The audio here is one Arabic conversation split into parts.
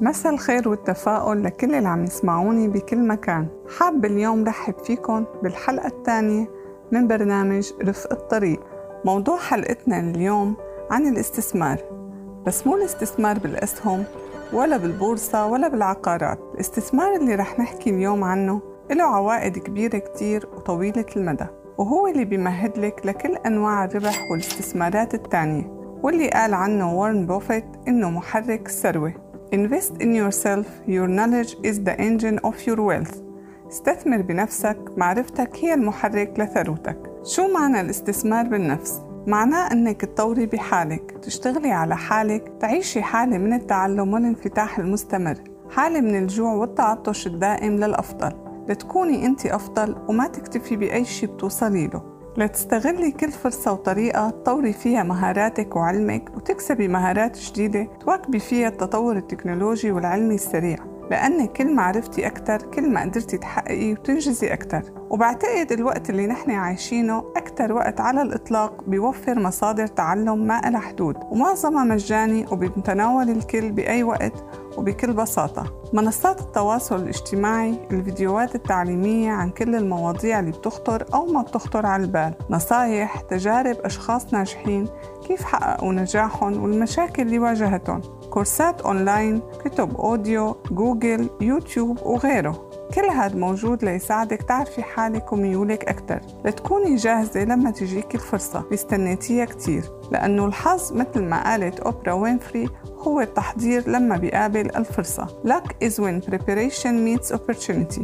مساء الخير والتفاؤل لكل اللي عم يسمعوني بكل مكان. حاب اليوم رحب فيكم بالحلقة الثانية من برنامج رفق الطريق. موضوع حلقتنا اليوم عن الاستثمار. بس مو الاستثمار بالأسهم ولا بالبورصة ولا بالعقارات. الاستثمار اللي رح نحكي اليوم عنه له عوائد كبيرة كتير وطويلة المدى وهو اللي بيمهد لك لكل أنواع الربح والاستثمارات التانية واللي قال عنه وارن بوفيت إنه محرك الثروة Invest in yourself, your knowledge is the engine of your wealth. استثمر بنفسك. معرفتك هي المحرك لثروتك. شو معنى الاستثمار بالنفس؟ معناه إنك تطوري بحالك. تشتغلي على حالك. تعيشي حالة من التعلم والانفتاح المستمر. حالة من الجوع والتعطش الدائم للأفضل. لتكوني أنت أفضل وما تكتفي بأي شي بتوصلي له. لتستغلي كل فرصة وطريقة تطوري فيها مهاراتك وعلمك وتكسبي مهارات جديدة تواكبي فيها التطور التكنولوجي والعلمي السريع. لأن كل ما عرفتي أكتر كل ما قدرتي تحققي وتنجزي أكتر. وبعتقد الوقت اللي نحن عايشينه أكتر وقت على الإطلاق بيوفر مصادر تعلم ما إلها حدود ومعظمها مجاني وبمتناول الكل بأي وقت وبكل بساطة. منصات التواصل الاجتماعي الفيديوهات التعليمية عن كل المواضيع اللي بتخطر أو ما بتخطر على البال. نصايح تجارب أشخاص ناجحين كيف حققوا نجاحهم والمشاكل اللي واجهتهم. كورسات أونلاين كتب audio Google YouTube وغيره. كل هاد موجود ليساعدك تعرفي حالك وميولك أكتر. لتكوني جاهزة لما تجيك الفرصة. استنيتيها كتير لأنه الحظ مثل ما قالت أوبرا وينفري هو التحضير لما بيقابل الفرصة. Luck is when preparation meets opportunity.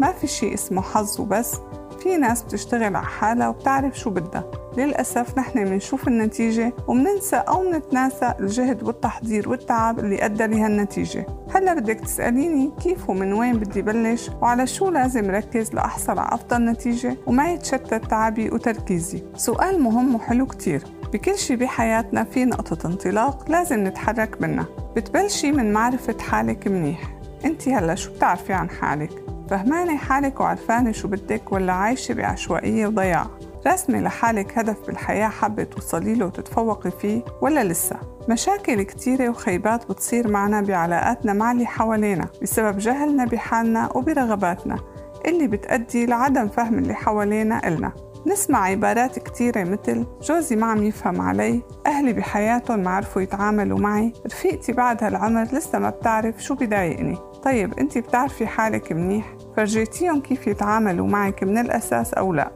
ما في شي اسمه حظ وبس. في ناس بتشتغل على حالها وبتعرف شو بدها. للأسف نحن بنشوف النتيجة وبننسى أو بنتناسى الجهد والتحضير والتعب اللي أدى لهالنتيجة. هلا بدك تسأليني كيف ومن وين بدي بلش وعلى شو لازم ركز لأحصل على أفضل نتيجة وما يتشتت تعبي وتركيزي؟ سؤال مهم وحلو كتير. بكل شي بحياتنا في نقطة انطلاق لازم نتحرك منها. بتبلشي من معرفة حالك منيح. انت هلا شو بتعرفي عن حالك؟ فهمانة حالك وعرفانة شو بدك ولا عايشة بعشوائية وضياع رسمي لحالك هدف بالحياة حابة توصلي له وتتفوقي فيه ولا لسه؟ مشاكل كتيرة وخيبات بتصير معنا بعلاقاتنا مع اللي حوالينا بسبب جهلنا بحالنا وبرغباتنا اللي بتأدي لعدم فهم اللي حوالينا إلنا. نسمع عبارات كتيرة مثل جوزي ما عم يفهم علي أهلي بحياتهم ما عرفوا يتعاملوا معي رفيقتي بعد هالعمر لسه ما بتعرف شو بضايقني. طيب انت بتعرفي حالك منيح فرجيتيهم كيف يتعاملوا معك من الأساس أو لا.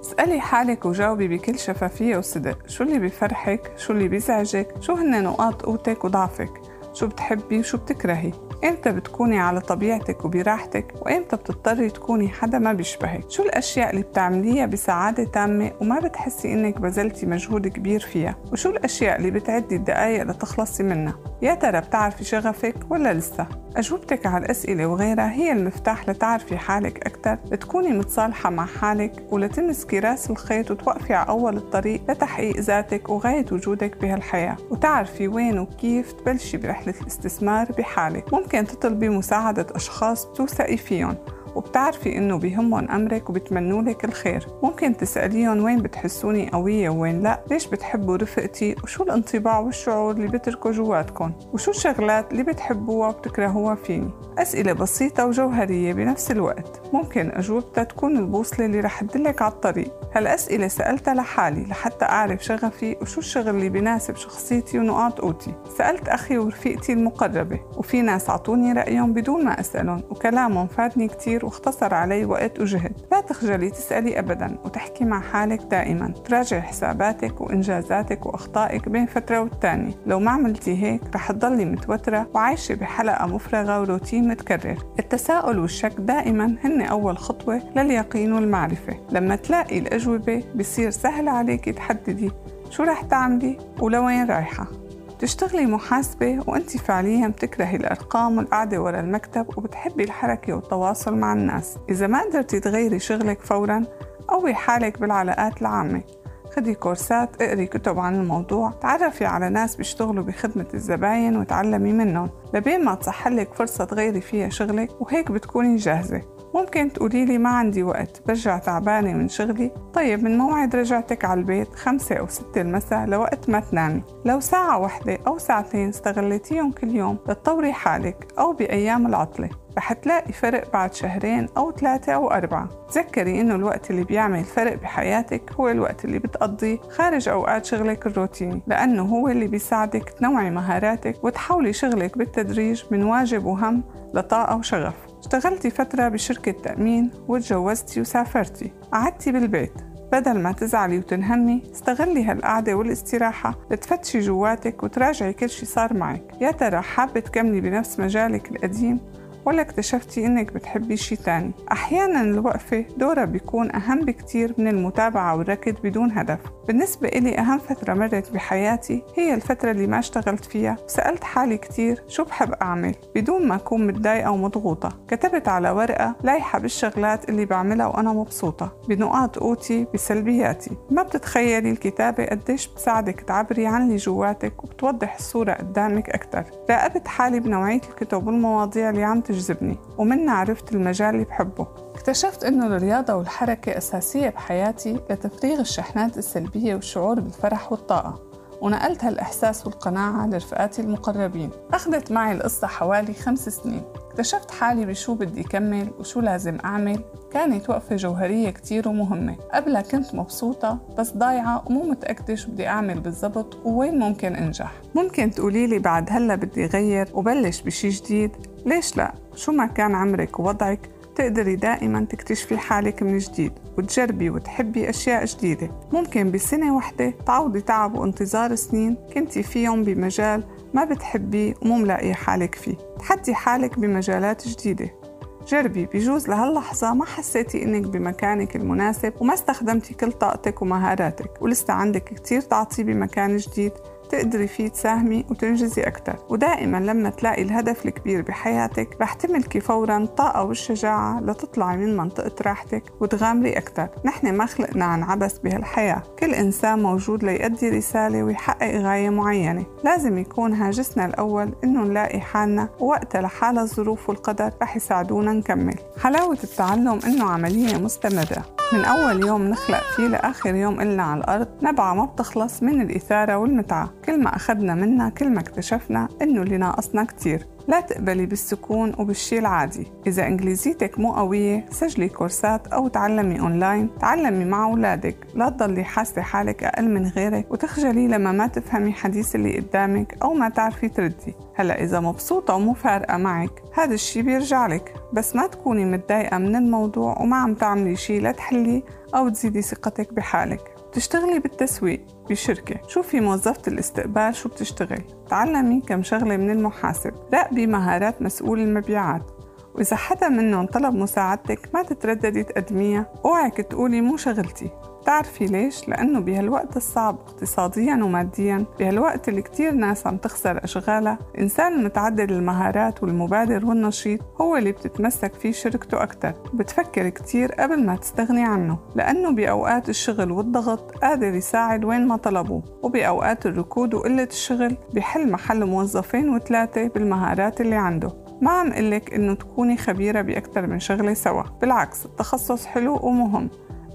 اسألي حالك وجاوبي بكل شفافية وصدق. شو اللي بفرحك؟ شو اللي بيزعجك؟ شو هن نقاط قوتك وضعفك؟ شو بتحبي وشو بتكرهي. إمتى بتكوني على طبيعتك وبراحتك وإمتى بتضطري تكوني حدا ما بيشبهك. شو الأشياء اللي بتعمليها بسعادة تامة وما بتحسي إنك بذلتي مجهود كبير فيها؟ وشو الأشياء اللي بتعدي الدقايق لتخلصي منها؟ يا ترى بتعرفي شغفك ولا لسه؟ أجوبتك على الأسئلة وغيرها هي المفتاح لتعرفي حالك أكثر لتكوني متصالحة مع حالك ولتمسكي رأس الخيط وتوقفي على أول الطريق لتحقيق ذاتك وغاية وجودك بهالحياة. وتعرفي وين وكيف تبلشي برحلة الاستثمار بحالك. ممكن تطلبي مساعدة أشخاص بتوثقي فيهم. وبتعرفي إنه بيهمهم أمرك وبتمنوا لك الخير. ممكن تسأليهم وين بتحسوني قوية وين لا ليش بتحبوا رفقتي وشو الانطباع والشعور اللي بتركوا جواتكم وشو الشغلات اللي بتحبوها وبتكرهوها فيني. أسئلة بسيطة وجوهرية بنفس الوقت. ممكن أجوبتها تكون البوصلة اللي رح تدلك على الطريق. هالأسئلة سألتها لحالي لحتى أعرف شغفي وشو الشغل اللي بيناسب شخصيتي ونقاط قوتي. سألت أخي ورفيقتي المقربة وفي ناس عطوني رأيهم بدون ما أسألهم وكلامهم فادني كتير واختصر علي وقت وجهد. لا تخجلي تسألي أبدا وتحكي مع حالك دائما. تراجع حساباتك وإنجازاتك وأخطائك بين فترة والتانية. لو ما عملتي هيك رح تضلي متوترة وعايشة بحلقة مفرغة وروتين متكرر. التساؤل والشك دائما هن أول خطوة لليقين والمعرفة. لما تلاقي الأجوبة بصير سهل عليك تحددي شو رح تعملي ولوين رايحة. تشتغلي محاسبة وأنت فعليا بتكرهي الأرقام والقعدة ورا المكتب وبتحبي الحركة والتواصل مع الناس. إذا ما قدرتي تغيري شغلك فورا قوي حالك بالعلاقات العامة. خدي كورسات اقري كتب عن الموضوع تعرفي على ناس بيشتغلوا بخدمة الزباين وتعلمي منهم. لبين ما تصحلك فرصة تغيري فيها شغلك وهيك بتكوني جاهزة. ممكن تقولي لي ما عندي وقت برجع تعبانة من شغلي. طيب من موعد رجعتك على البيت خمسة أو ستة المساء لوقت ما تنامي لو ساعة واحدة أو ساعتين استغلتيهم كل يوم لتطوري حالك أو بأيام العطلة. رح تلاقي فرق بعد شهرين أو ثلاثة أو أربعة. تذكري إنه الوقت اللي بيعمل فرق بحياتك هو الوقت اللي بتقضيه خارج أوقات شغلك الروتيني لأنه هو اللي بيساعدك تنوعي مهاراتك وتحولي شغلك بالتدريج من واجب وهم لطاقة وشغف. اشتغلتي فترة بشركة تأمين وتجوزتي وسافرتي قعدتي بالبيت. بدل ما تزعلي وتنهمي استغلي هالقعدة والاستراحة لتفتشي جواتك وتراجعي كل شي صار معك. يا ترى حابة تكملي بنفس مجالك القديم ولا اكتشفتي إنك بتحبي شي تاني؟ أحيانا الوقفة دورها بيكون أهم بكتير من المتابعة والركض بدون هدف. بالنسبة إلي أهم فترة مرت بحياتي هي الفترة اللي ما اشتغلت فيها. وسألت حالي كتير شو بحب أعمل بدون ما أكون متضايقة ومضغوطة كتبت على ورقة لايحة بالشغلات اللي بعملها وأنا مبسوطة بنقاط قوتي بسلبياتي. ما بتتخيلي الكتابة قديش بتساعدك تعبري عن اللي جواتك وبتوضح الصورة قدامك أكتر. راقبت حالي بنوعية الكتب والمواضيع اللي عم تجذبني ومنها عرفت المجال اللي بحبه. اكتشفت أنه الرياضة والحركة أساسية بحياتي لتفريغ الشحنات السلبية والشعور بالفرح والطاقة ونقلت هالإحساس والقناعة لرفقاتي المقربين. أخذت معي القصة حوالي خمس سنين. اكتشفت حالي بشو بدي كمل وشو لازم أعمل. كانت وقفة جوهرية كتير ومهمة. قبلها كنت مبسوطة بس ضايعة ومو متأكدة شو بدي أعمل بالضبط ووين ممكن أنجح. ممكن تقوليلي بعد هلأ بدي غير وبلش بشي جديد؟ ليش لا؟ شو ما كان عمرك ووضعك؟ تقدري دائما تكتشفي حالك من جديد وتجربي وتحبي أشياء جديدة. ممكن بسنة واحدة تعوضي تعب وانتظار سنين كنتي فيهم بمجال ما بتحبيه ومو ملاقي حالك فيه. تحدي حالك بمجالات جديدة. جربي بجوز لهاللحظة ما حسيتي إنك بمكانك المناسب وما استخدمتي كل طاقتك ومهاراتك ولسه عندك كتير تعطي بمكان جديد تقدري فيه تساهمي وتنجزي أكثر ودائما لما تلاقي الهدف الكبير بحياتك رح تملكي فورا الطاقة والشجاعة لتطلعي من منطقة راحتك وتغامري أكثر نحن ما خلقنا عن عبث بهالحياة. كل إنسان موجود ليؤدي رسالة ويحقق غاية معينة. لازم يكون هاجسنا الأول إنه نلاقي حالنا ووقتها لحال الظروف والقدر رح يساعدونا نكمل. حلاوة التعلم إنه عملية مستمرة. من أول يوم نخلق فيه لآخر يوم إلنا على الأرض نبعة ما بتخلص من الإثارة والمتعة. كل ما أخذنا منها كل ما اكتشفنا إنه اللي ناقصنا كتير. لا تقبلي بالسكون وبالشي العادي. إذا إنجليزيتك مو قوية سجلي كورسات أو تعلمي أونلاين. تعلمي مع أولادك. لا تضلي حاسة حالك أقل من غيرك وتخجلي لما ما تفهمي حديث اللي قدامك أو ما تعرفي تردي. هلأ إذا مبسوطة ومو فارقة معك هذا الشي بيرجع لك. بس ما تكوني متضايقة من الموضوع وما عم تعملي شي لتحلي أو تزيدي ثقتك بحالك. تشتغلي بالتسويق بشركة شوفي موظفة الاستقبال شو بتشتغل. تعلمي كم شغلة من المحاسب. راقبي مهارات مسؤول المبيعات. وإذا حدا منهم طلب مساعدتك ما تترددي تقدميها. اوعك تقولي مو شغلتي. بتعرفي ليش؟ لأنه بهالوقت الصعب اقتصاديا وماديا بهالوقت اللي كتير ناس عم تخسر أشغالها الإنسان المتعدد المهارات والمبادر والنشيط هو اللي بتتمسك فيه شركته أكتر. وبتفكر كتير قبل ما تستغني عنه لأنه بأوقات الشغل والضغط قادر يساعد وين ما طلبوه وبأوقات الركود وقلة الشغل بحل محل موظفين وثلاثة بالمهارات اللي عنده. ما عم قلك إنه تكوني خبيرة بأكثر من شغلة سوا بالعكس التخصص حلو ومهم.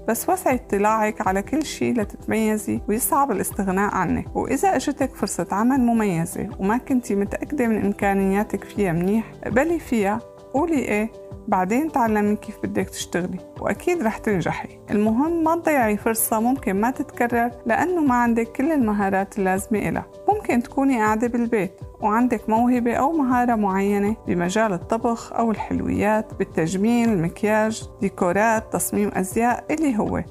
بس وسعي اطلاعك على كل شيء لتتميزي ويصعب الاستغناء عنك. وإذا أجتك فرصة عمل مميزة وما كنتي متأكدة من إمكانياتك فيها منيح اقبلي فيها قولي إيه؟ بعدين تعلمي كيف بدك تشتغلي. وأكيد رح تنجحي. المهم ما تضيعي فرصة ممكن ما تتكرر لأنه ما عندك كل المهارات اللازمة إلها. ممكن تكوني قاعدة بالبيت وعندك موهبة أو مهارة معينة بمجال الطبخ أو الحلويات بالتجميل المكياج ديكورات تصميم أزياء اللي هو.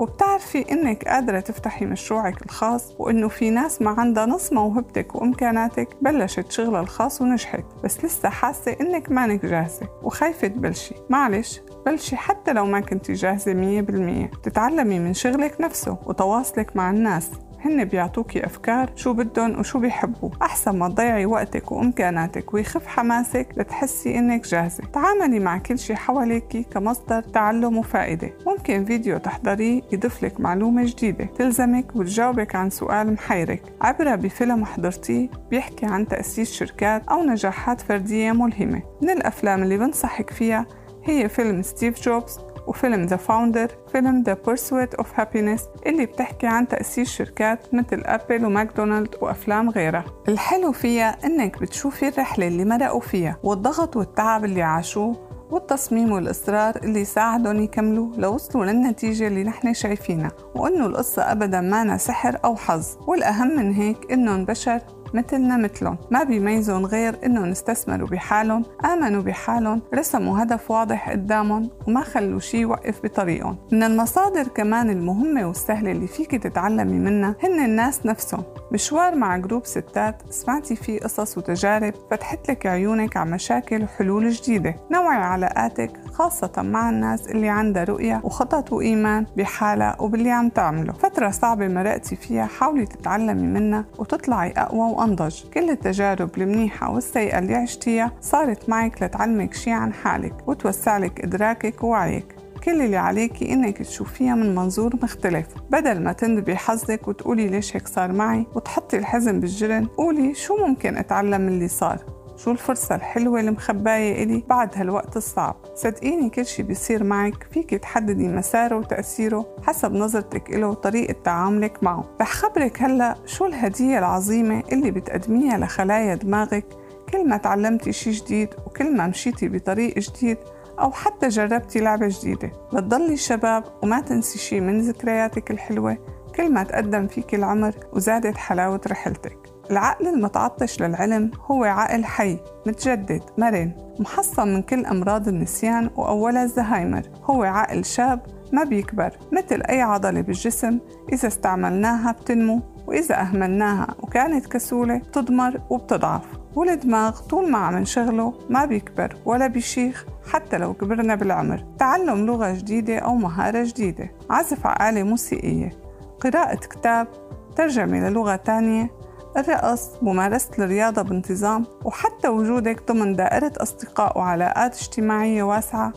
وبتعرفي إنك قادرة تفتحي مشروعك الخاص وإنه في ناس ما عندها نص موهبتك وإمكاناتك بلشت شغلها الخاص ونجحت بس لسه حاسة إنك مانك جاهزة وخايفة تبلشي. معلش بلشي حتى لو ما كنتي جاهزة مية بالمية. تتعلمي من شغلك نفسه وتواصلك مع الناس. هن بيعطوكي أفكار شو بدهم وشو بيحبوا. أحسن ما تضيعي وقتك وإمكاناتك ويخف حماسك لتحسي إنك جاهزة. تعاملي مع كل شي حواليك كمصدر تعلم وفائدة. ممكن فيديو تحضريه يضيف لك معلومة جديدة. تلزمك وتجاوبك عن سؤال محيرك. عبرة بفيلم حضرتيه بيحكي عن تأسيس شركات أو نجاحات فردية ملهمة. من الأفلام اللي بنصحك فيها هي فيلم ستيف جوبز وفيلم The Founder فيلم The Pursuit of Happyness اللي بتحكي عن تأسيس شركات مثل Apple و McDonald وأفلام غيرها. الحلو فيها إنك بتشوفي الرحلة اللي مرقوا فيها والضغط والتعب اللي عاشوه والتصميم والإصرار اللي ساعدهم يكملوا لوصلوا للنتيجة اللي نحن شايفينها وإنه القصة أبدا ما سحر أو حظ والأهم من هيك إنهم بشر مثلنا مثلهم. ما بيميزون غير إنهم استثمروا بحالهم آمنوا بحالهم رسموا هدف واضح قدامهم وما خلوا شي يوقف بطريقهم. من المصادر كمان المهمة والسهلة اللي فيك تتعلمي منها هن الناس نفسهم. مشوار مع group ستات سمعتي فيه قصص وتجارب فتحت لك عيونك على مشاكل وحلول جديدة. نوعي علاقاتك خاصة مع الناس اللي عندها رؤية وخطط وإيمان بحالها وباللي عم تعمله. فترة صعبة مرقتي فيها حاولي تتعلمي منها وتطلعي أقوى وأنضج. كل التجارب المنيحة والسيئة اللي عشتيها صارت معك لتعلمك شي عن حالك وتوسع لك إدراكك ووعيك. كل اللي عليكي إنك تشوفيها من منظور مختلف. بدل ما تندبي حظك وتقولي ليش هيك صار معي وتحطي الحزن بالجرن قولي شو ممكن أتعلم من اللي صار. شو الفرصة الحلوة المخباية إلي بعد هالوقت الصعب؟ صدقيني كل شي بيصير معك فيك تحددي مساره وتأثيره حسب نظرتك إله وطريقة تعاملك معه. رح خبرك هلأ شو الهدية العظيمة اللي بتقدميها لخلايا دماغك كل ما تعلمتي شي جديد وكل ما مشيتي بطريق جديد أو حتى جربتي لعبة جديدة. لتضلي شباب وما تنسي شي من ذكرياتك الحلوة كل ما تقدم فيك العمر وزادت حلاوة رحلتك. العقل المتعطش للعلم هو عقل حي متجدد مرن محصن من كل أمراض النسيان وأولها الزهايمر. هو عقل شاب ما بيكبر مثل أي عضلة بالجسم إذا استعملناها بتنمو وإذا أهملناها وكانت كسولة بتضمر وبتضعف. والدماغ طول ما عم نشغله ما بيكبر ولا بيشيخ حتى لو كبرنا بالعمر. تعلم لغة جديدة أو مهارة جديدة. عزف على آلة موسيقية. قراءة كتاب ترجمة للغة تانية. الرقص ممارسة الرياضة بانتظام وحتى وجودك ضمن دائرة أصدقاء وعلاقات اجتماعية واسعة.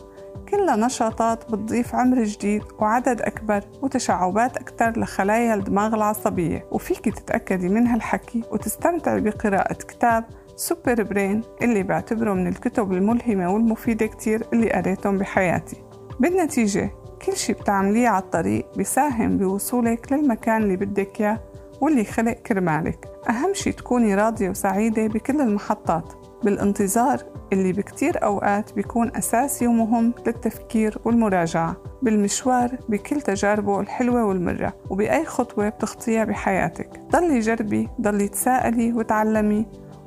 كلها نشاطات بتضيف عمر جديد وعدد أكبر وتشعبات أكثر لخلايا الدماغ العصبية. وفيك تتأكدي من هالحكي وتستمتعي بقراءة كتاب سوبر برين اللي بعتبره من الكتب الملهمة والمفيدة كتير اللي قريتهم بحياتي. بالنتيجة كل شي بتعمليه على الطريق بيساهم بوصولك للمكان اللي بدك إياه واللي خلق كرمالك. أهم شي تكوني راضية وسعيدة بكل المحطات. بالانتظار اللي بكتير أوقات بيكون أساسي ومهم للتفكير والمراجعة. بالمشوار بكل تجاربه الحلوة والمرة. وبأي خطوة بتخطيها بحياتك. ضلي جربي ضلي تساءلي وتعلمي.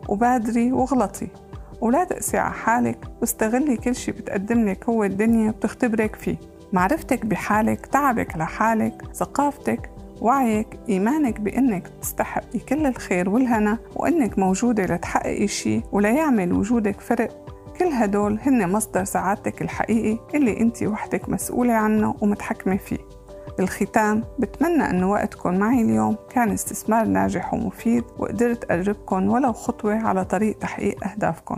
وبادري واغلطي. ولا تقسي على حالك. واستغلي كل شي بتقدم لك هو الدنيا بتختبرك فيه. معرفتك بحالك تعبك لحالك ثقافتك وعيك إيمانك بأنك تستحقي كل الخير والهنا وأنك موجودة لتحققي شي وليعمل وجودك فرق. كل هدول هن مصدر سعادتك الحقيقي اللي انت وحدك مسؤولة عنه ومتحكمة فيه. بالختام بتمنى أن وقتكم معي اليوم كان استثمار ناجح ومفيد وقدرت أقربكم ولو خطوة على طريق تحقيق أهدافكم